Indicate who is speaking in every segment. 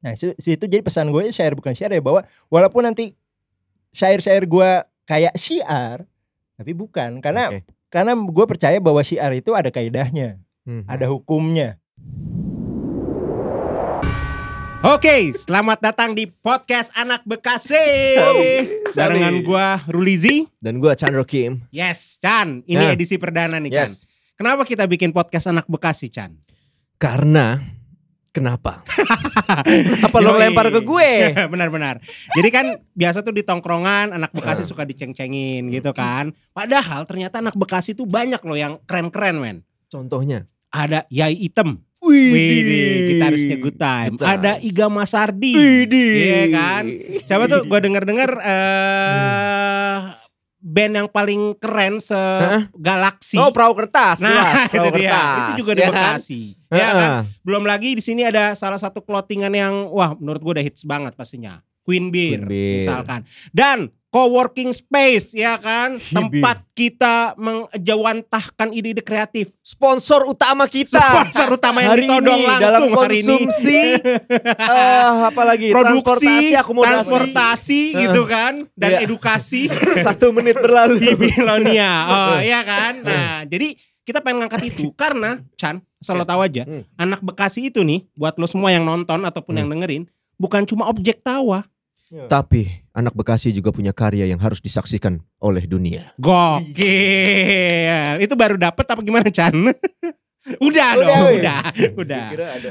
Speaker 1: Nah si, si itu jadi pesan gue syair bukan syair ya bahwa walaupun nanti syair-syair gue kayak syiar, tapi bukan karena
Speaker 2: Oke.
Speaker 1: karena gue percaya bahwa syiar itu ada kaidahnya,
Speaker 2: Hmm.
Speaker 1: ada hukumnya.
Speaker 3: Oke, selamat datang di podcast Anak Bekasi. Barengan gua Rulizi.
Speaker 2: Dan gua Chandro Kim.
Speaker 3: Yes, Chan. Ini
Speaker 2: Nah.
Speaker 3: edisi perdana nih, Chan.
Speaker 2: Yes.
Speaker 3: Kenapa kita bikin podcast Anak Bekasi, Chan?
Speaker 2: Karena kenapa? kenapa lo lempar ke gue?
Speaker 3: Benar-benar. Jadi kan biasa tuh di tongkrongan anak Bekasi suka diceng-cengin gitu kan. Padahal ternyata anak Bekasi tuh banyak loh yang keren-keren, men.
Speaker 2: Contohnya.
Speaker 3: Ada Yai Item.
Speaker 2: Wih,
Speaker 3: Wih, gitarisnya Good Time.
Speaker 2: Good
Speaker 3: Ada. Iga Masardi.
Speaker 2: Widih.
Speaker 3: Iya kan? Siapa tuh gue denger-denger eh band yang paling keren se-galaksi.
Speaker 2: Oh, perahu kertas.
Speaker 3: nah, itu
Speaker 2: perahu
Speaker 3: dia.
Speaker 2: kertas.
Speaker 3: Itu juga di
Speaker 2: Ya kan?
Speaker 3: Bekasi. Ya kan? Belum lagi di sini ada salah satu clothingan yang wah menurut gue udah hits banget pastinya. Queen Beer,
Speaker 2: Queen Beer.
Speaker 3: misalkan. Dan co-working space ya kan, tempat kita menjawantahkan ide-ide kreatif.
Speaker 2: Sponsor utama kita.
Speaker 3: Sponsor utama yang
Speaker 2: hari
Speaker 3: ditodong
Speaker 2: ini
Speaker 3: langsung
Speaker 2: dalam
Speaker 3: hari ini.
Speaker 2: konsumsi eh apalagi
Speaker 3: Produksi,
Speaker 2: transportasi akomodasi
Speaker 3: transportasi
Speaker 2: Heeh.
Speaker 3: gitu kan, dan
Speaker 2: Iya.
Speaker 3: edukasi
Speaker 2: satu menit berlalu
Speaker 3: di Bilonia. Oh iya kan. Nah, jadi kita pengen ngangkat itu karena Chan, asal lo tahu aja,
Speaker 2: Hmm.
Speaker 3: anak Bekasi itu nih buat lo semua yang nonton ataupun yang dengerin, bukan cuma objek tawa.
Speaker 2: Tapi anak Bekasi juga punya karya yang harus disaksikan oleh dunia
Speaker 3: Gokil. Itu baru dapet apa gimana Chan? udah
Speaker 1: Udah,
Speaker 3: dong,
Speaker 1: weh.
Speaker 3: udah, udah.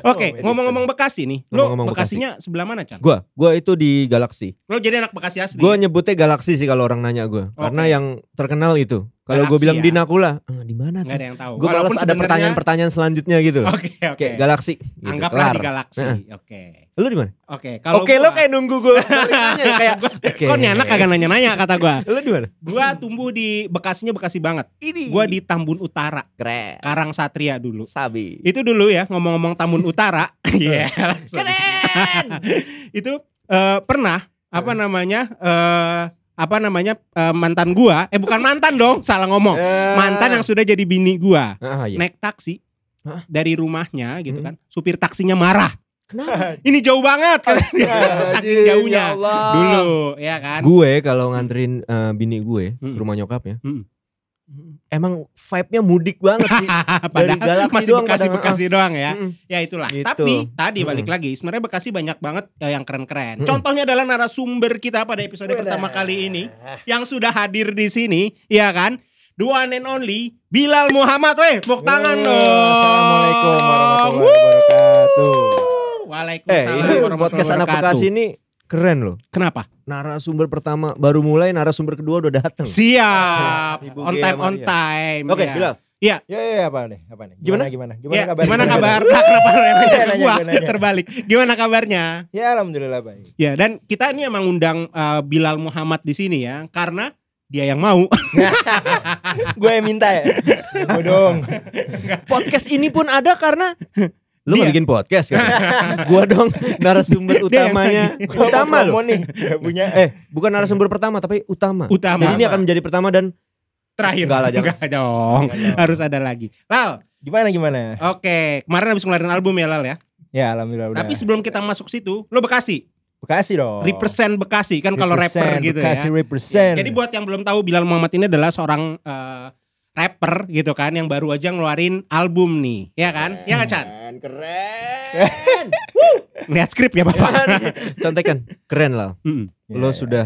Speaker 3: Oke,
Speaker 2: Oh,
Speaker 3: ngomong-ngomong Bekasi nih, lo
Speaker 2: Ngomong-ngomong Bekasi.
Speaker 3: Bekasinya sebelah mana Chan?
Speaker 2: gua gua itu di Galaksi
Speaker 3: Lo jadi anak Bekasi asli?
Speaker 2: Gue nyebutnya galaksi sih kalau orang nanya gue, karena
Speaker 3: Oke.
Speaker 2: yang terkenal itu. Kalau gue bilang
Speaker 3: ya?
Speaker 2: di Nakula, ah, di mana tuh?
Speaker 3: ada yang tahu.
Speaker 2: Gue
Speaker 3: Walaupun
Speaker 2: malas ada pertanyaan-pertanyaan selanjutnya gitu loh.
Speaker 3: Oke, oke.
Speaker 2: Kayak galaksi. Gitu,
Speaker 3: Anggaplah
Speaker 2: kelar.
Speaker 3: di Galaksi.
Speaker 2: Nah.
Speaker 3: Oke.
Speaker 2: Lu di mana?
Speaker 3: Oke, kalau
Speaker 2: Oke, lo
Speaker 3: gua-
Speaker 2: kayak nunggu gue kayak. Oke.
Speaker 3: Kok nih anak kagak nanya-nanya kata gua.
Speaker 2: Lu di mana?
Speaker 3: Gua tumbuh di Bekasinya Bekasi banget.
Speaker 2: Ini.
Speaker 3: Gua di Tambun Utara,
Speaker 2: keren.
Speaker 3: Karang Satria dulu.
Speaker 2: Sabi.
Speaker 3: Itu dulu ya ngomong-ngomong Tambun Utara. Iya. langsung.
Speaker 2: Keren.
Speaker 3: Itu eh, pernah apa namanya? eh apa namanya? eh, mantan gua, eh bukan mantan dong, salah ngomong. Mantan yang sudah jadi bini gua.
Speaker 2: Ah, iya.
Speaker 3: Naik taksi
Speaker 2: Hah?
Speaker 3: dari rumahnya gitu
Speaker 2: Hmm.
Speaker 3: kan. Supir taksinya marah.
Speaker 2: Kenapa?
Speaker 3: Ini jauh banget kan. Saking jauhnya.
Speaker 2: Ya Allah.
Speaker 3: Dulu ya kan.
Speaker 2: Gue kalau nganterin eh, bini gue ke
Speaker 3: Mm.
Speaker 2: rumah nyokapnya,
Speaker 3: Mm.
Speaker 2: Emang vibe-nya mudik banget sih.
Speaker 3: Padahal
Speaker 2: Galaksi
Speaker 3: masih
Speaker 2: doang
Speaker 3: Bekasi Bekasi doang ya.
Speaker 2: Mm.
Speaker 3: Ya itulah.
Speaker 2: Gitu.
Speaker 3: Tapi tadi balik
Speaker 2: Mm-mm.
Speaker 3: lagi, sebenarnya Bekasi banyak banget eh, yang keren-keren.
Speaker 2: Mm-mm.
Speaker 3: Contohnya adalah narasumber kita pada episode pertama kali ini yang sudah hadir di sini, ya kan? The one and only Bilal Muhammad, weh, tepuk tangan dong.
Speaker 1: Assalamualaikum warahmatullahi wabarakatuh.
Speaker 2: Eh,
Speaker 3: Waalaikumsalam
Speaker 2: ini
Speaker 3: warahmatullahi
Speaker 2: podcast anak
Speaker 3: wabarakatuh.
Speaker 2: Bekasi ini keren loh.
Speaker 3: Kenapa?
Speaker 2: Narasumber pertama baru mulai, narasumber kedua udah datang.
Speaker 3: Siap.
Speaker 2: Ibu
Speaker 3: on time on time.
Speaker 2: Oke,
Speaker 3: ya.
Speaker 2: Bilal.
Speaker 1: Ya, ya, ya, apa nih? Apa nih?
Speaker 2: Gimana?
Speaker 1: Gimana? Gimana?
Speaker 3: Ya,
Speaker 1: kabar?
Speaker 3: gimana kabar? Nah, kenapa lu yang nanya ke
Speaker 1: Nanya,
Speaker 3: gua?
Speaker 1: gua nanya.
Speaker 3: Terbalik. Gimana kabarnya?
Speaker 1: Ya, alhamdulillah baik.
Speaker 3: Ya, dan kita ini emang undang uh, Bilal Muhammad di sini ya, karena dia yang mau.
Speaker 1: Gue yang minta ya. Gue dong.
Speaker 2: Podcast ini pun ada karena lu
Speaker 3: Dia.
Speaker 2: nggak bikin podcast kan? gua dong narasumber utamanya.
Speaker 1: Gua
Speaker 2: utama
Speaker 1: nih. Punya.
Speaker 2: Eh, bukan narasumber pertama tapi utama.
Speaker 3: Utama.
Speaker 2: Jadi ini akan menjadi pertama dan
Speaker 3: Terakhir.
Speaker 2: Enggak lah, jangan.
Speaker 3: Enggak dong.
Speaker 1: Enggak.
Speaker 3: Harus ada lagi. Lal,
Speaker 1: Gimana gimana?
Speaker 3: oke. Kemarin habis ngeluarin album ya Lal ya.
Speaker 1: Ya, alhamdulillah udah.
Speaker 3: Tapi sebelum kita masuk situ, lo Bekasi.
Speaker 1: Bekasi dong.
Speaker 3: Represent Bekasi kan kalau rapper gitu
Speaker 1: Bekasi
Speaker 3: ya.
Speaker 1: represent.
Speaker 3: Jadi buat yang belum tahu Bilal Muhammad ini adalah seorang eh, rapper gitu kan yang baru aja ngeluarin album nih, ya kan? Ya nggak Chan?
Speaker 2: keren.
Speaker 3: Lihat skrip ya Bapak.
Speaker 2: Contekan, keren lah.
Speaker 1: Ya,
Speaker 2: Lo
Speaker 1: ya,
Speaker 2: sudah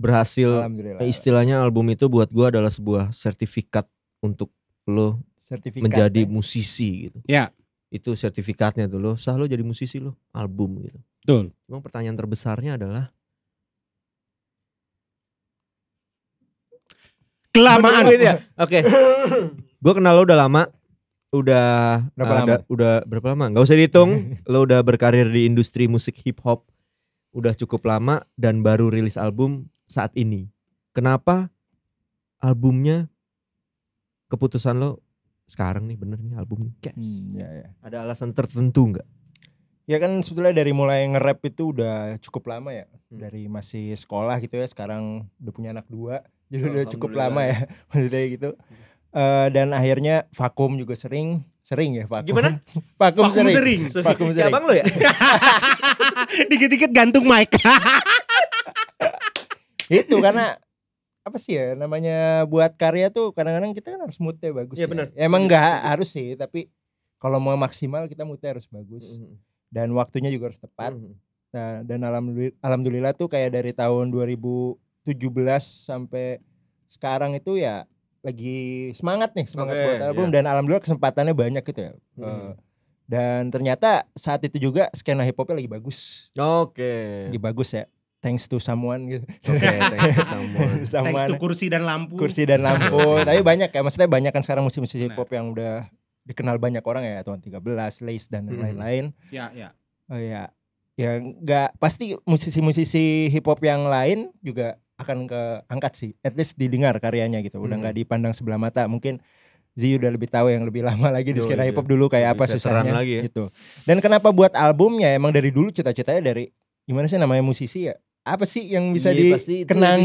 Speaker 2: berhasil
Speaker 1: Alhamdulillah.
Speaker 2: Eh, istilahnya album itu buat gua adalah sebuah sertifikat untuk lo
Speaker 1: sertifikat
Speaker 2: menjadi
Speaker 1: ya.
Speaker 2: musisi gitu.
Speaker 3: Ya.
Speaker 2: Itu sertifikatnya tuh lo sah lo jadi musisi lo album gitu.
Speaker 3: Betul.
Speaker 2: Cuma pertanyaan terbesarnya adalah
Speaker 3: Kelamaan.
Speaker 2: Menungguin ya? Oke. Gua kenal lo udah lama. Udah
Speaker 1: Berapa
Speaker 2: ada-
Speaker 1: lama?
Speaker 2: udah berapa lama? Gak usah dihitung. lo udah berkarir di industri musik hip hop udah cukup lama dan baru rilis album saat ini. Kenapa albumnya keputusan lo sekarang nih bener nih album nih guys?
Speaker 1: Hmm, ya, ya.
Speaker 2: Ada alasan tertentu nggak?
Speaker 1: Ya kan sebetulnya dari mulai nge-rap itu udah cukup lama ya.
Speaker 2: Hmm.
Speaker 1: Dari masih sekolah gitu ya, sekarang udah punya anak dua. Jadi udah cukup lama ya maksudnya gitu. Eh, dan akhirnya vakum juga sering, sering ya vakum.
Speaker 2: Gimana?
Speaker 1: vakum,
Speaker 3: Vakum
Speaker 1: sering.
Speaker 3: sering.
Speaker 1: Vakum
Speaker 2: Kayak
Speaker 1: sering.
Speaker 2: abang lo ya?
Speaker 3: Dikit-dikit gantung mic.
Speaker 1: itu karena apa sih ya namanya buat karya tuh kadang-kadang kita kan harus moodnya bagus
Speaker 2: Iya,
Speaker 1: ya.
Speaker 2: benar.
Speaker 1: emang nggak harus sih tapi kalau mau maksimal kita moodnya harus bagus dan waktunya juga harus tepat
Speaker 2: Hmm.
Speaker 1: nah dan alhamdulillah, alhamdulillah tuh kayak dari tahun 2017 sampai sekarang itu ya lagi semangat nih semangat
Speaker 2: Oke,
Speaker 1: buat album
Speaker 2: iya.
Speaker 1: dan alhamdulillah kesempatannya banyak gitu ya
Speaker 2: Hmm.
Speaker 1: Eh, dan ternyata saat itu juga skena hip hopnya lagi bagus
Speaker 2: Oke.
Speaker 1: lagi bagus ya thanks to someone gitu
Speaker 2: Oke, thanks to someone.
Speaker 3: Thanks
Speaker 1: someone
Speaker 3: to kursi dan lampu.
Speaker 1: kursi dan lampu tapi banyak ya maksudnya banyak kan sekarang musisi-musisi hip hop yang udah dikenal banyak orang ya Tuan 13, Lace dan
Speaker 2: Mhm.
Speaker 1: lain-lain
Speaker 3: Ya, ya.
Speaker 1: oh ya ya nggak pasti musisi-musisi hip hop yang lain juga akan ke angkat sih. At least didengar karyanya gitu. Udah
Speaker 2: Mhm.
Speaker 1: nggak dipandang sebelah mata. Mungkin Zi udah lebih tahu yang lebih lama lagi di skena
Speaker 2: iya.
Speaker 1: hip hop dulu kayak apa susahnya
Speaker 2: lagi ya.
Speaker 1: gitu. Dan kenapa buat albumnya? Emang dari dulu cita-citanya dari gimana sih namanya musisi ya? Apa sih yang bisa
Speaker 2: Iya,
Speaker 1: dikenang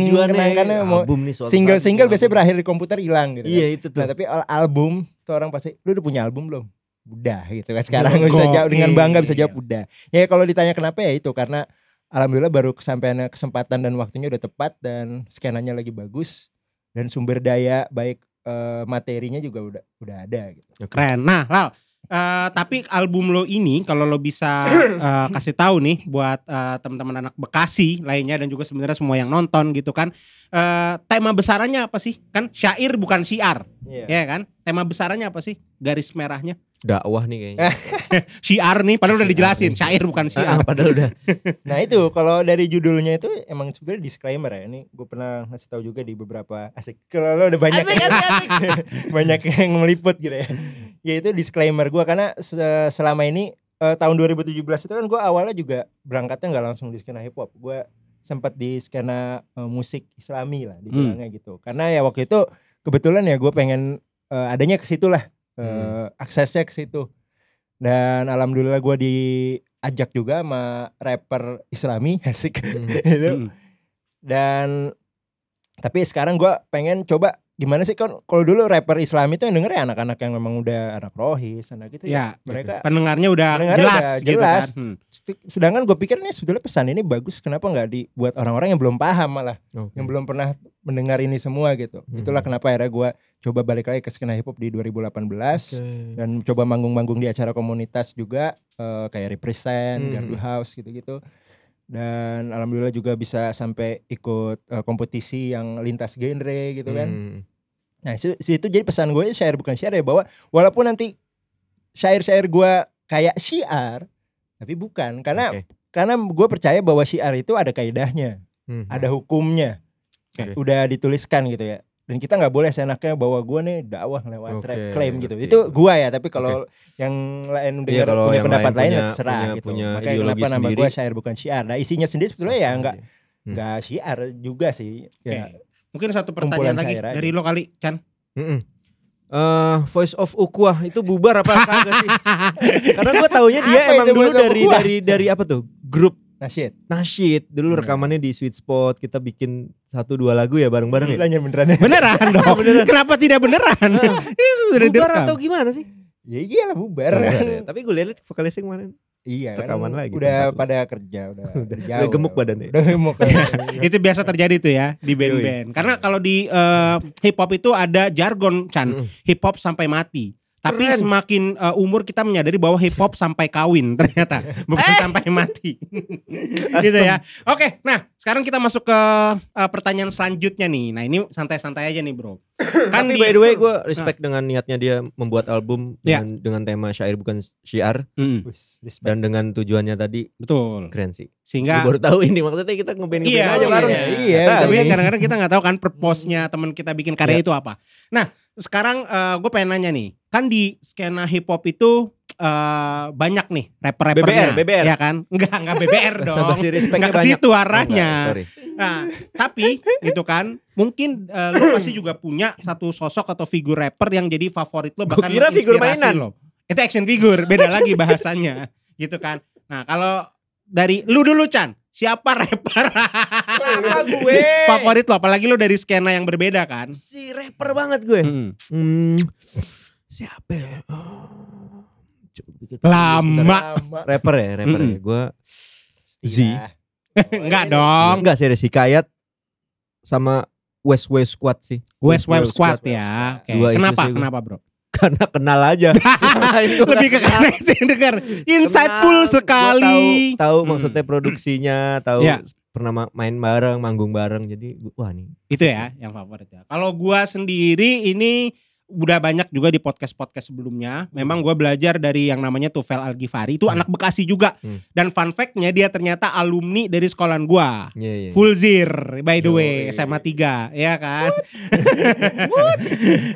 Speaker 1: mau
Speaker 2: Album nih suatu
Speaker 1: single single
Speaker 2: bikin
Speaker 1: biasanya berakhir di komputer hilang gitu
Speaker 2: Iya
Speaker 1: kan.
Speaker 2: itu tuh.
Speaker 1: nah tapi al- album tuh orang pasti lu udah punya album belum? Udah gitu kan. Sekarang bisa jawab dengan bangga bisa jawab udah. Ya kalau ditanya kenapa ya itu karena alhamdulillah baru kesampaian kesempatan dan waktunya udah tepat dan skenanya lagi bagus dan sumber daya baik eh, materinya juga udah udah ada gitu
Speaker 3: Keren. Nah, Lal, eh, tapi album lo ini kalau lo bisa eh, kasih tahu nih buat eh, teman-teman anak Bekasi lainnya dan juga sebenarnya semua yang nonton gitu kan. eh, tema besarannya apa sih? Kan syair bukan syiar,
Speaker 1: Iya.
Speaker 3: ya kan? Tema besarannya apa sih? Garis merahnya.
Speaker 2: Dakwah nih kayaknya.
Speaker 3: Syiar nih, padahal udah dijelasin, syair bukan
Speaker 2: Ah,
Speaker 3: syiar.
Speaker 2: padahal udah.
Speaker 1: Nah itu kalau dari judulnya itu emang sebenarnya disclaimer ya. Ini gue pernah ngasih tahu juga di beberapa asik. Kalau lo udah banyak banyak yang meliput gitu ya. Ya itu disclaimer gue karena se- selama ini eh, tahun 2017 itu kan gue awalnya juga berangkatnya nggak langsung di skena hip hop. Gue sempat di skena eh, musik Islami lah dibilangnya gitu. Karena ya waktu itu kebetulan ya gue pengen eh, adanya ke situ lah. Eh, aksesnya ke situ. Dan alhamdulillah gue diajak juga sama rapper Islami asik
Speaker 2: Hmm.
Speaker 1: gitu.
Speaker 3: Hmm.
Speaker 1: Dan tapi sekarang gua pengen coba gimana sih kan kalau dulu rapper Islam itu yang denger ya anak-anak yang memang udah anak rohis anak gitu ya.
Speaker 3: Ya,
Speaker 1: Mereka
Speaker 3: pendengarnya udah
Speaker 1: Pendengarnya
Speaker 3: jelas
Speaker 1: udah
Speaker 3: gitu
Speaker 1: jelas.
Speaker 3: kan. Hmm.
Speaker 1: sedangkan gue pikir nih sebetulnya pesan ini bagus kenapa nggak dibuat orang-orang yang belum paham malah
Speaker 2: Oke.
Speaker 1: yang belum pernah mendengar ini semua gitu.
Speaker 2: Hmm.
Speaker 1: Itulah kenapa akhirnya gua coba balik lagi ke skena hip hop di 2018
Speaker 2: Oke.
Speaker 1: dan coba manggung-manggung di acara komunitas juga eh, kayak represent,
Speaker 2: Hmm.
Speaker 1: Gardu House gitu-gitu. Dan alhamdulillah juga bisa sampai ikut eh, kompetisi yang lintas genre gitu kan.
Speaker 2: Hmm.
Speaker 1: Nah, itu, itu jadi pesan gue syair bukan syair ya bahwa walaupun nanti syair-syair gue kayak syiar tapi bukan karena
Speaker 2: Oke.
Speaker 1: karena gue percaya bahwa syiar itu ada kaidahnya,
Speaker 2: Hmm.
Speaker 1: ada hukumnya.
Speaker 2: Oke.
Speaker 1: Udah dituliskan gitu ya. Dan kita nggak boleh seenaknya bahwa gue nih dakwah lewat
Speaker 2: Oke,
Speaker 1: rap claim gitu.
Speaker 2: oke.
Speaker 1: Itu gua ya, tapi kalau yang lain
Speaker 2: Iya,
Speaker 1: dengar
Speaker 2: kalau
Speaker 1: punya
Speaker 2: yang
Speaker 1: pendapat
Speaker 2: lain
Speaker 1: lain, ya terserah
Speaker 2: punya-
Speaker 1: gitu.
Speaker 2: punya
Speaker 1: Makanya kenapa nama gue syair bukan syiar. Nah, isinya sendiri sebetulnya ya
Speaker 2: Sah-sah
Speaker 1: enggak
Speaker 2: aja.
Speaker 1: enggak syiar juga sih.
Speaker 3: Oke.
Speaker 1: Ya.
Speaker 3: Mungkin satu pertanyaan lagi
Speaker 1: aja.
Speaker 3: dari lo kali, Chan.
Speaker 2: Mm-mm. Eh, voice of Ukwa itu bubar apa kagak sih? Karena gue taunya dia
Speaker 1: Apa
Speaker 2: emang dulu dari
Speaker 1: Ukwa?
Speaker 2: dari dari apa tuh? Grup
Speaker 1: Nasyid.
Speaker 2: Nasyid. Dulu
Speaker 1: Hmm.
Speaker 2: rekamannya di Sweet Spot. Kita bikin satu dua lagu ya bareng-bareng ya.
Speaker 1: Beneran ya.
Speaker 3: Beneran dong. Kenapa tidak beneran? Ini sudah
Speaker 2: Bubar
Speaker 3: direkam.
Speaker 2: atau gimana sih?
Speaker 1: Ya iyalah bubar.
Speaker 2: Bubar ya. Tapi gue lihat vokalisnya kemarin.
Speaker 1: iya kan.
Speaker 2: Rekaman lagi
Speaker 1: Udah pada kerja, udah
Speaker 2: Udah-
Speaker 1: jauh.
Speaker 2: udah gemuk badannya.
Speaker 1: Udah gemuk.
Speaker 3: itu biasa terjadi tuh ya di band-band. Karena kalau di eh, hip hop itu ada jargon Chan, hip hop sampai mati. Tapi
Speaker 2: Keren.
Speaker 3: semakin eh, umur kita menyadari bahwa hip hop sampai kawin ternyata, bukan sampai mati. gitu ya. Oke, nah sekarang kita masuk ke eh, pertanyaan selanjutnya nih. Nah ini santai-santai aja nih bro. Kan
Speaker 2: Tapi
Speaker 3: di-
Speaker 2: by the way gue respect dengan niatnya dia membuat album
Speaker 3: Ya.
Speaker 2: dengan, dengan tema syair bukan syiar
Speaker 3: Mm,
Speaker 2: dan dengan tujuannya tadi
Speaker 3: betul.
Speaker 2: keren sih.
Speaker 3: Sehingga
Speaker 2: Gue baru tahu ini maksudnya kita ngeband ngeband
Speaker 3: Iya,
Speaker 2: aja bareng.
Speaker 3: iya.
Speaker 1: Iya,
Speaker 2: tahu
Speaker 3: tapi kan kadang-kadang kita nggak tahu kan purpose-nya teman kita bikin karya
Speaker 2: Iya.
Speaker 3: itu apa. Nah, sekarang gue pengen nanya nih, kan di skena hip hop itu eh, banyak nih rapper-rappernya,
Speaker 2: BBR, BBR.
Speaker 3: ya kan? Enggak, enggak BBR dong.
Speaker 2: Basa-basi respectnya
Speaker 3: Enggak ke situ
Speaker 2: Oh,
Speaker 3: arahnya.
Speaker 2: enggak, sorry.
Speaker 3: Nah, tapi gitu kan, mungkin eh, lo pasti juga punya satu sosok atau figur rapper yang jadi favorit lo
Speaker 2: Gua
Speaker 3: bahkan
Speaker 2: kira figur mainan.
Speaker 3: lo. Itu action figure, beda lagi bahasanya, gitu kan. Nah, kalau dari lu dulu Chan, siapa rapper
Speaker 2: gue?
Speaker 3: favorit lo? Apalagi lo dari skena yang berbeda kan?
Speaker 2: Si rapper banget gue.
Speaker 3: Hmm.
Speaker 2: Hmm, siapa ya? Oh, pikir-
Speaker 3: Lama.
Speaker 2: sebentar.
Speaker 1: Lama.
Speaker 2: Rapper ya, rapper ya.
Speaker 3: Mm-mm.
Speaker 2: Gue Z.
Speaker 3: Enggak dong.
Speaker 2: Enggak serius Hikayat sama West West Squad sih.
Speaker 3: West Wave
Speaker 2: West
Speaker 3: Squad
Speaker 1: Squad.
Speaker 3: ya. Oke.
Speaker 2: Dua itu
Speaker 3: Kenapa?
Speaker 2: sih.
Speaker 3: Kenapa, Bro?
Speaker 2: Karena kenal aja.
Speaker 3: Lebih ke karena itu yang denger. Insightful
Speaker 2: Kenal,
Speaker 3: sekali.
Speaker 2: Gua tahu, tahu
Speaker 3: Hmm.
Speaker 2: maksudnya produksinya, tahu
Speaker 3: Ya.
Speaker 2: pernah ma- main bareng, manggung bareng. Jadi wah nih.
Speaker 3: Itu ya yang favorit ya. Kalau gua sendiri ini udah banyak juga di podcast-podcast sebelumnya. Memang gua belajar dari yang namanya Tufel Al-Ghifari. Itu
Speaker 2: Hmm.
Speaker 3: anak Bekasi juga.
Speaker 2: Hmm.
Speaker 3: Dan fun fact-nya dia ternyata alumni dari sekolahan gua.
Speaker 2: Iya, iya.
Speaker 3: Full zir by the way SMA 3 ya kan.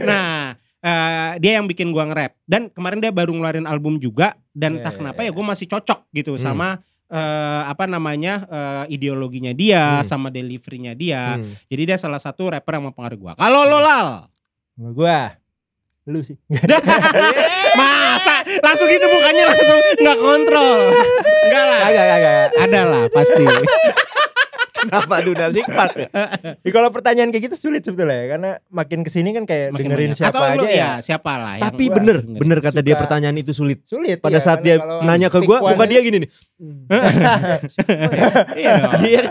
Speaker 3: nah, eh, dia yang bikin gua nge-rap dan kemarin dia baru ngeluarin album juga dan
Speaker 1: Iya,
Speaker 3: entah
Speaker 1: iya,
Speaker 3: kenapa
Speaker 1: iya.
Speaker 3: ya gua masih cocok gitu
Speaker 2: Hmm.
Speaker 3: sama eh, apa namanya eh, ideologinya dia
Speaker 2: Hmm.
Speaker 3: sama deliverynya dia.
Speaker 2: Hmm.
Speaker 3: Jadi dia salah satu rapper yang mempengaruhi gua. Kalau lo lal,
Speaker 1: Kalau gua lu sih.
Speaker 3: masa langsung gitu mukanya langsung nggak kontrol. Enggak lah.
Speaker 1: Agak agak.
Speaker 3: Ada lah pasti.
Speaker 2: Kenapa Duna Zikpat ya?
Speaker 1: Ya, kalau pertanyaan kayak gitu sulit sebetulnya ya karena makin ke sini kan kayak
Speaker 3: Makin
Speaker 1: dengerin
Speaker 3: banyak.
Speaker 1: siapa
Speaker 3: Atau
Speaker 1: aja
Speaker 3: lo,
Speaker 1: ya.
Speaker 3: ya siapa lah yang
Speaker 2: Tapi
Speaker 1: gua
Speaker 2: bener,
Speaker 3: dengerin.
Speaker 2: bener kata dia pertanyaan itu sulit.
Speaker 1: Sulit.
Speaker 2: Pada
Speaker 1: iya,
Speaker 2: saat dia nanya ke gua, muka
Speaker 1: aja-
Speaker 2: dia gini nih.
Speaker 3: Iya dong.
Speaker 2: Iya.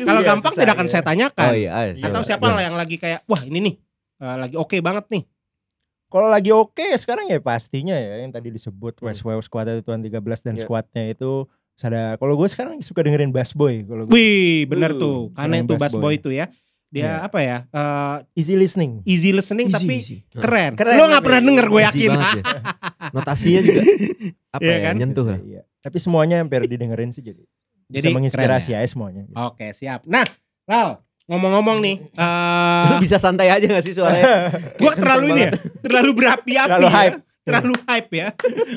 Speaker 3: Kalau
Speaker 1: Iya,
Speaker 3: gampang tidak akan
Speaker 1: iya.
Speaker 3: saya tanyakan.
Speaker 2: Oh iya, ah,
Speaker 3: Atau siapa lah yang lagi kayak wah ini nih eh, lagi oke banget nih.
Speaker 1: Kalau lagi oke sekarang ya pastinya ya yang tadi disebut
Speaker 2: Hmm.
Speaker 1: West Wave Squad itu Tuan 13 dan
Speaker 2: Iya.
Speaker 1: squadnya itu ada kalau gue sekarang suka dengerin Bass Boy kalau gue
Speaker 3: Wih, bener
Speaker 2: Uh,
Speaker 3: tuh. Karena itu
Speaker 1: Bass
Speaker 3: Boy
Speaker 1: Boy.
Speaker 3: itu ya. Dia
Speaker 1: Iya.
Speaker 3: apa ya? eh,
Speaker 1: easy listening.
Speaker 3: easy listening tapi keren.
Speaker 1: Keren,
Speaker 3: Lo nggak
Speaker 1: tapi
Speaker 3: pernah denger gue
Speaker 2: Easy
Speaker 3: yakin.
Speaker 2: ya. Notasinya juga apa
Speaker 3: Iya
Speaker 2: ya,
Speaker 3: kan?
Speaker 2: nyentuh lah.
Speaker 1: Iya. Tapi semuanya hampir didengerin sih jadi.
Speaker 3: Jadi
Speaker 1: bisa menginspirasi aja semuanya. gitu.
Speaker 3: Oke, siap. Nah, Lal, ngomong-ngomong nih, eh
Speaker 2: Lu bisa santai aja gak sih suaranya?
Speaker 3: gua terlalu ini ya, terlalu berapi-api.
Speaker 1: Terlalu
Speaker 3: ya.
Speaker 1: hype.
Speaker 3: Terlalu hype ya.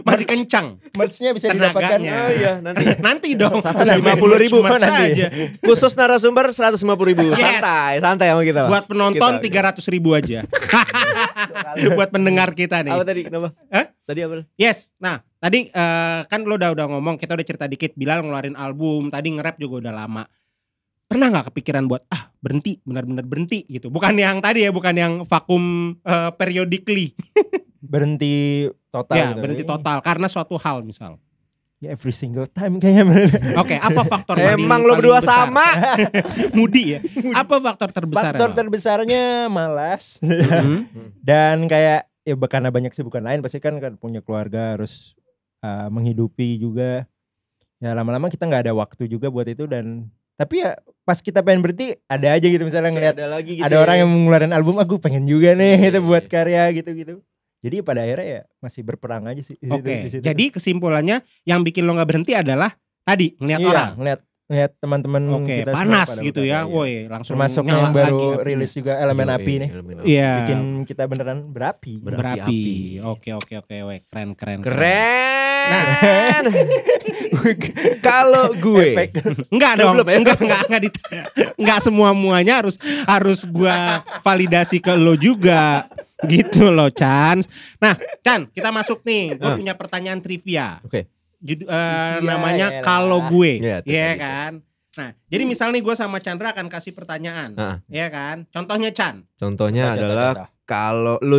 Speaker 3: Masih kencang.
Speaker 1: Merch-nya bisa
Speaker 3: Tenaganya.
Speaker 1: didapatkan.
Speaker 2: Oh iya, nanti.
Speaker 3: Nanti dong.
Speaker 2: 150.000
Speaker 3: Merch
Speaker 1: nanti.
Speaker 3: aja.
Speaker 2: Khusus narasumber 150 ribu.
Speaker 3: Yes.
Speaker 2: Santai, santai sama kita.
Speaker 3: Buat penonton
Speaker 2: Kita-
Speaker 3: tiga ratus ribu aja. Buat pendengar kita nih.
Speaker 2: Apa tadi? Kenapa?
Speaker 3: Hah?
Speaker 2: Tadi apa?
Speaker 3: Yes. Nah, tadi eh, kan lo udah udah ngomong, kita udah cerita dikit Bilal ngeluarin album, tadi nge-rap juga udah lama. Pernah nggak kepikiran buat ah berhenti, benar-benar berhenti gitu. Bukan yang tadi ya, bukan yang vakum eh, periodically.
Speaker 1: Berhenti total
Speaker 3: ya,
Speaker 1: gitu.
Speaker 3: berhenti total karena suatu hal misal.
Speaker 1: Ya every single time kayaknya.
Speaker 3: Oke, apa faktor paling-
Speaker 2: Emang lo berdua
Speaker 3: besar?
Speaker 2: sama.
Speaker 3: Mudi ya. Apa faktor terbesar?
Speaker 1: Faktor terbesarnya malas
Speaker 3: Hmm.
Speaker 1: dan kayak ya karena banyak sibukan lain pasti kan kan punya keluarga harus uh, menghidupi juga. Ya lama-lama kita nggak ada waktu juga buat itu dan tapi ya pas kita pengen berhenti ada aja gitu misalnya ngeliat
Speaker 2: ada lagi gitu.
Speaker 1: ada
Speaker 2: ya.
Speaker 1: orang yang ngeluarin album aku pengen juga nih
Speaker 2: Iya,
Speaker 1: itu
Speaker 2: iya,
Speaker 1: buat
Speaker 2: iya.
Speaker 1: karya gitu-gitu. Jadi pada akhirnya ya masih berperang aja sih. di situ-
Speaker 3: Oke,
Speaker 1: di situ.
Speaker 3: jadi kesimpulannya yang bikin lo nggak berhenti adalah tadi ngeliat
Speaker 1: iya,
Speaker 3: orang.
Speaker 1: ngeliat ngeliat teman-teman
Speaker 3: Oke,
Speaker 1: kita
Speaker 3: panas gitu ya.
Speaker 1: iya.
Speaker 3: Woi, langsung nyala
Speaker 1: yang baru
Speaker 3: lagi
Speaker 1: rilis juga elemen api nih.
Speaker 3: Iya.
Speaker 1: Bikin kita beneran berapi.
Speaker 2: Ber-
Speaker 3: berapi.
Speaker 2: Berapi-api.
Speaker 3: Oke, oke, oke, weh. Keren, keren.
Speaker 2: Keren. Kalau gue.
Speaker 3: Enggak dong.
Speaker 2: belum ya?
Speaker 3: Enggak, enggak, enggak ditanya. Enggak semua muanya harus harus gua validasi ke lo juga. Gitu loh, Chan. Nah, Chan, kita masuk nih. Gue
Speaker 2: Ah.
Speaker 3: punya pertanyaan trivia.
Speaker 2: Oke.
Speaker 3: Judu- eh,
Speaker 1: Trivia,
Speaker 3: namanya
Speaker 1: elah.
Speaker 3: kalau gue,
Speaker 2: Iya,
Speaker 3: Iya
Speaker 2: gitu.
Speaker 3: kan. Nah, jadi misal nih gue sama Chandra akan kasih pertanyaan,
Speaker 2: Ah.
Speaker 3: ya kan? Contohnya Chan.
Speaker 2: Contohnya
Speaker 1: Contoh,
Speaker 2: adalah kalau lo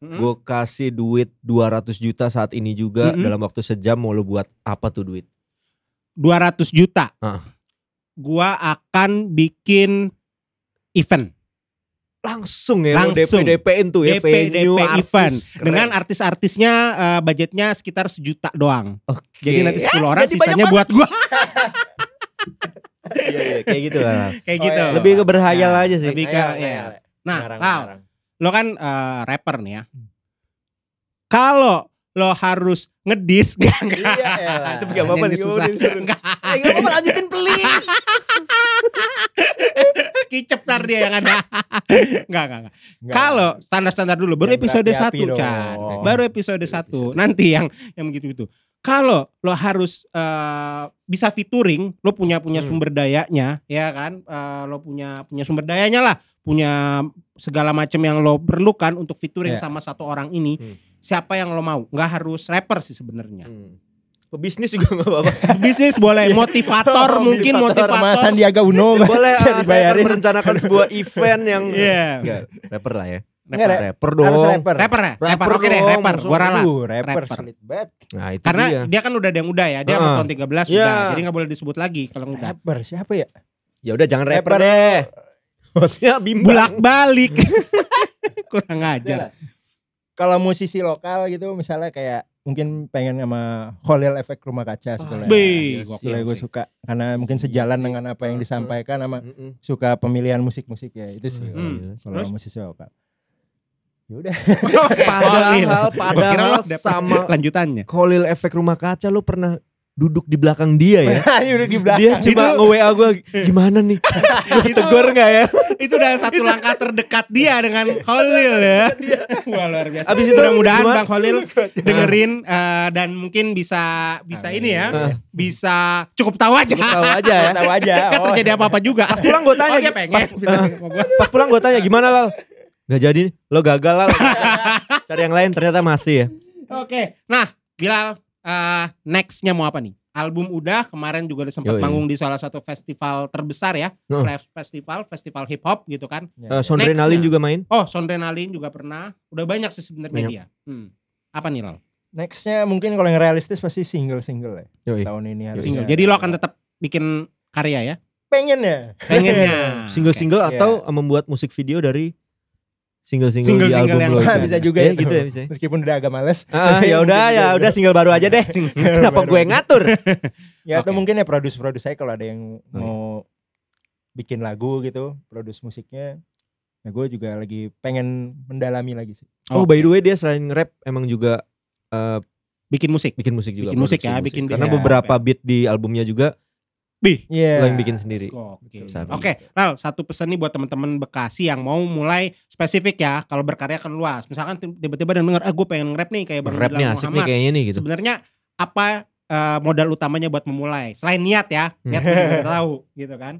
Speaker 3: Mm-mm.
Speaker 2: gue kasih duit 200 juta saat ini juga
Speaker 3: Mm-mm.
Speaker 2: dalam waktu sejam mau lo buat apa tuh duit?
Speaker 3: 200 juta.
Speaker 2: Ah.
Speaker 3: Gua akan bikin event
Speaker 2: Langsung ya lo
Speaker 3: Langsung.
Speaker 2: DP DP-in tuh ya
Speaker 3: DP
Speaker 2: venue
Speaker 3: DP
Speaker 2: artis.
Speaker 3: event
Speaker 2: Keren.
Speaker 3: dengan artis-artisnya eh, budgetnya sekitar sejuta doang.
Speaker 2: Oke.
Speaker 3: Jadi nanti 10
Speaker 2: Ya,
Speaker 3: orang
Speaker 2: jadi banyak
Speaker 3: sisanya buat gua
Speaker 2: Iya, iya, kayak gitu lah.
Speaker 3: kayak
Speaker 1: Oh,
Speaker 3: gitu.
Speaker 1: iya.
Speaker 2: Lebih ke berhayal
Speaker 3: Nah,
Speaker 2: aja sih.
Speaker 3: Lebih ke ya. Nah,
Speaker 1: Ngarang,
Speaker 3: Lal,
Speaker 1: ngarang.
Speaker 3: Lo kan eh, rapper nih ya. Kalau lo harus ngedis enggak enggak.
Speaker 1: Iya, elah.
Speaker 3: Itu
Speaker 2: Nggak apa-apa nih,
Speaker 3: susah.
Speaker 2: disuruh.
Speaker 3: Enggak.
Speaker 2: Eh, gak apa-apa lanjutin please.
Speaker 3: Kicep tar dia yang ada. Enggak, enggak, enggak.
Speaker 1: Nggak.
Speaker 3: Kalau standar-standar dulu baru episode
Speaker 1: berapi-api
Speaker 3: 1,
Speaker 1: dong.
Speaker 3: Chan. Baru episode 1. Nanti yang yang begitu-gitu. Kalau lo harus eh, bisa featuring, lo punya punya
Speaker 2: Hmm.
Speaker 3: sumber dayanya, ya kan? Eh, lo punya punya sumber dayanya lah, punya segala macam yang lo perlukan untuk featuring
Speaker 1: Ya.
Speaker 3: sama satu orang ini.
Speaker 2: Hmm.
Speaker 3: Siapa yang lo mau? Nggak harus rapper sih sebenarnya.
Speaker 2: Hmm. Pebisnis juga gak apa-apa.
Speaker 3: Bisnis boleh, motivator mungkin
Speaker 1: Motivator sama
Speaker 3: motivator.
Speaker 1: Sandiaga Uno
Speaker 2: Boleh ah, saya akan merencanakan sebuah event yang
Speaker 3: Iya.
Speaker 2: Enggak, rapper lah ya.
Speaker 3: Rapper.
Speaker 1: Rap.
Speaker 2: Rapper dong.
Speaker 1: Harus rapper.
Speaker 3: Rapper ya? Rapper.
Speaker 2: Rapper
Speaker 3: Oke deh, rapper. Gua rala.
Speaker 1: Aduh, rapper,
Speaker 3: Rapper.
Speaker 1: sulit banget.
Speaker 2: Nah itu
Speaker 3: Karena
Speaker 2: dia.
Speaker 3: dia kan udah ada yang udah ya. Dia sama tahun 13
Speaker 2: Iya.
Speaker 3: udah. Jadi gak boleh disebut lagi kalau udah.
Speaker 1: Rapper siapa ya?
Speaker 2: Ya udah jangan rapper,
Speaker 1: Rapper.
Speaker 2: deh. Hostnya bimbang.
Speaker 3: Bulak balik. Kurang ajar.
Speaker 1: Kalau musisi lokal gitu misalnya kayak mungkin pengen sama Khalil efek rumah kaca sebenarnya.
Speaker 3: Be,
Speaker 1: Gokil
Speaker 3: gokil
Speaker 1: gue suka karena mungkin sejalan
Speaker 2: sih.
Speaker 1: dengan apa yang disampaikan sama
Speaker 2: Mm-mm.
Speaker 1: suka pemilihan musik-musik ya itu sih
Speaker 3: Hmm.
Speaker 1: kalau musisi lokal. Ya udah.
Speaker 2: Padahal, padahal sama
Speaker 3: lanjutannya.
Speaker 2: Khalil efek rumah kaca lu pernah duduk di belakang dia ya?
Speaker 1: Udah di belakang.
Speaker 2: Dia cuma
Speaker 3: Itu-
Speaker 2: nge-WA gue gimana nih? Gua tegur gak ya?
Speaker 3: Itu udah satu langkah terdekat dia dengan Khalil ya. Wah luar biasa.
Speaker 2: Abis itu
Speaker 3: mudah-mudahan? Bang Khalil dengerin eh, dan mungkin bisa bisa ini ya,
Speaker 2: Ah.
Speaker 3: bisa cukup tahu aja.
Speaker 2: Gua tahu aja ya.
Speaker 1: Tahu aja.
Speaker 3: Kan
Speaker 1: Oh,
Speaker 3: terjadi apa-apa juga.
Speaker 2: Pas pulang gue tanya,
Speaker 3: Oh dia pengen. sama gua.
Speaker 2: pas pulang gue tanya gimana Lal? Gak jadi, lo gagal Lal. Cari yang lain ternyata masih ya.
Speaker 3: Oke, nah Bilal, eh, nextnya mau apa nih? Album udah, kemarin juga udah sempat manggung di salah satu festival terbesar ya,
Speaker 2: Oh.
Speaker 3: Flash Festival, festival hip hop gitu kan.
Speaker 2: Uh,
Speaker 1: ya.
Speaker 2: Sondrenalin
Speaker 3: Nextnya.
Speaker 2: juga main.
Speaker 3: Oh, Sondrenalin juga pernah. Udah banyak sih sebenarnya dia. Hmm. Apa nih Lal?
Speaker 1: Nextnya mungkin kalau yang realistis pasti single-single ya
Speaker 2: Yoi.
Speaker 1: tahun ini harusnya.
Speaker 3: Single. Jadi lo akan tetap bikin karya ya?
Speaker 1: pengen ya.
Speaker 3: Pengennya.
Speaker 2: Single-single
Speaker 1: Oke.
Speaker 2: atau membuat musik video dari single-single di
Speaker 3: Single-single
Speaker 2: album
Speaker 3: yang
Speaker 2: lo itu.
Speaker 1: bisa juga
Speaker 2: Eh,
Speaker 1: ya.
Speaker 2: gitu ya bisa. ya.
Speaker 1: Meskipun udah agak males.
Speaker 2: Ah, ya udah ya udah single baru aja deh. Kenapa gue ngatur?
Speaker 1: Ya atau
Speaker 3: Oke.
Speaker 1: mungkin ya produce-produce saya kalau ada yang
Speaker 2: iya.
Speaker 1: mau bikin lagu gitu, produce musiknya. Ya gue juga lagi pengen mendalami lagi sih.
Speaker 2: Oh, by the way dia selain rap emang juga eh,
Speaker 3: bikin musik.
Speaker 2: bikin musik juga.
Speaker 3: Bikin musik ya, bikin
Speaker 2: Karena
Speaker 1: beat.
Speaker 2: beberapa beat di albumnya juga
Speaker 3: Bih.
Speaker 1: Iya.
Speaker 2: lo yang bikin sendiri.
Speaker 3: Oke.
Speaker 2: Sabi.
Speaker 3: Oke, Lal, satu pesan nih buat teman-teman Bekasi yang mau mulai spesifik ya. Kalau berkarya kan luas. Misalkan tiba-tiba ada yang denger, ah gue pengen nge-rap nih kayak Bang
Speaker 2: Rap nih asik nih
Speaker 3: Muhammad.
Speaker 2: kayaknya nih gitu.
Speaker 3: Sebenarnya apa eh, modal utamanya buat memulai? Selain niat ya, niat gue juga udah tahu gitu kan.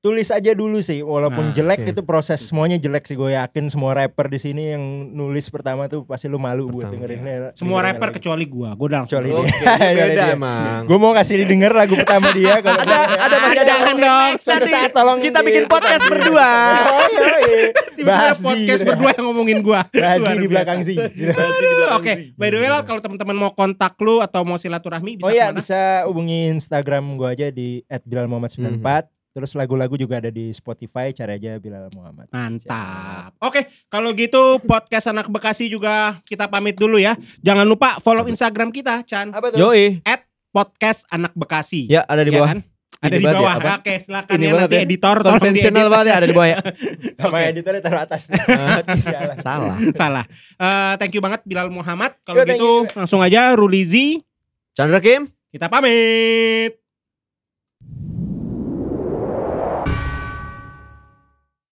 Speaker 1: Tulis aja dulu sih, walaupun
Speaker 3: Nah,
Speaker 1: jelek
Speaker 2: oke.
Speaker 1: itu proses semuanya jelek sih. Gue yakin semua rapper di sini yang nulis pertama tuh pasti lu malu buat dengerinnya.
Speaker 3: Semua rapper kecuali gua, gua udah langsung.
Speaker 1: Kecuali dia. Kecuali
Speaker 2: beda emang.
Speaker 1: Gue mau kasih didengar lagu pertama dia kalau
Speaker 2: Ada ada masih ada orang
Speaker 3: dong,
Speaker 1: Suatu
Speaker 2: nanti.
Speaker 1: saat tolong
Speaker 2: Kita bikin podcast berdua.
Speaker 1: Oh iya, iya.
Speaker 3: Tiba-tiba podcast berdua yang ngomongin gua.
Speaker 1: Bahaji
Speaker 3: Luar
Speaker 1: di belakang sih.
Speaker 3: Oke, by the way kalau teman-teman mau kontak lu atau mau silaturahmi bisa
Speaker 1: Oh iya bisa hubungi Instagram gue aja di @bilalmuhammad94. Terus lagu-lagu juga ada di Spotify, cari aja Bilal Muhammad.
Speaker 3: Mantap. Oke, kalau gitu podcast anak Bekasi juga kita pamit dulu ya. Jangan lupa follow Instagram kita, Chan.
Speaker 1: Apa tuh?
Speaker 2: Yoi.
Speaker 3: Podcast anak Bekasi.
Speaker 2: Ya ada di
Speaker 3: Ya
Speaker 2: bawah.
Speaker 3: kan? Ada di
Speaker 2: ya,
Speaker 3: bawah.
Speaker 2: apa?
Speaker 3: Oke, silakan
Speaker 2: Ini
Speaker 3: ya nanti
Speaker 2: ya.
Speaker 3: editor
Speaker 2: Konvensional banget ya ada di bawah ya.
Speaker 1: Sama
Speaker 3: Oke.
Speaker 1: editornya taruh atas. Iyalah.
Speaker 2: Salah.
Speaker 3: Salah. Eh, thank you banget Bilal Muhammad. Kalau gitu langsung aja Rulizi
Speaker 2: Chandra Kim.
Speaker 3: kita pamit.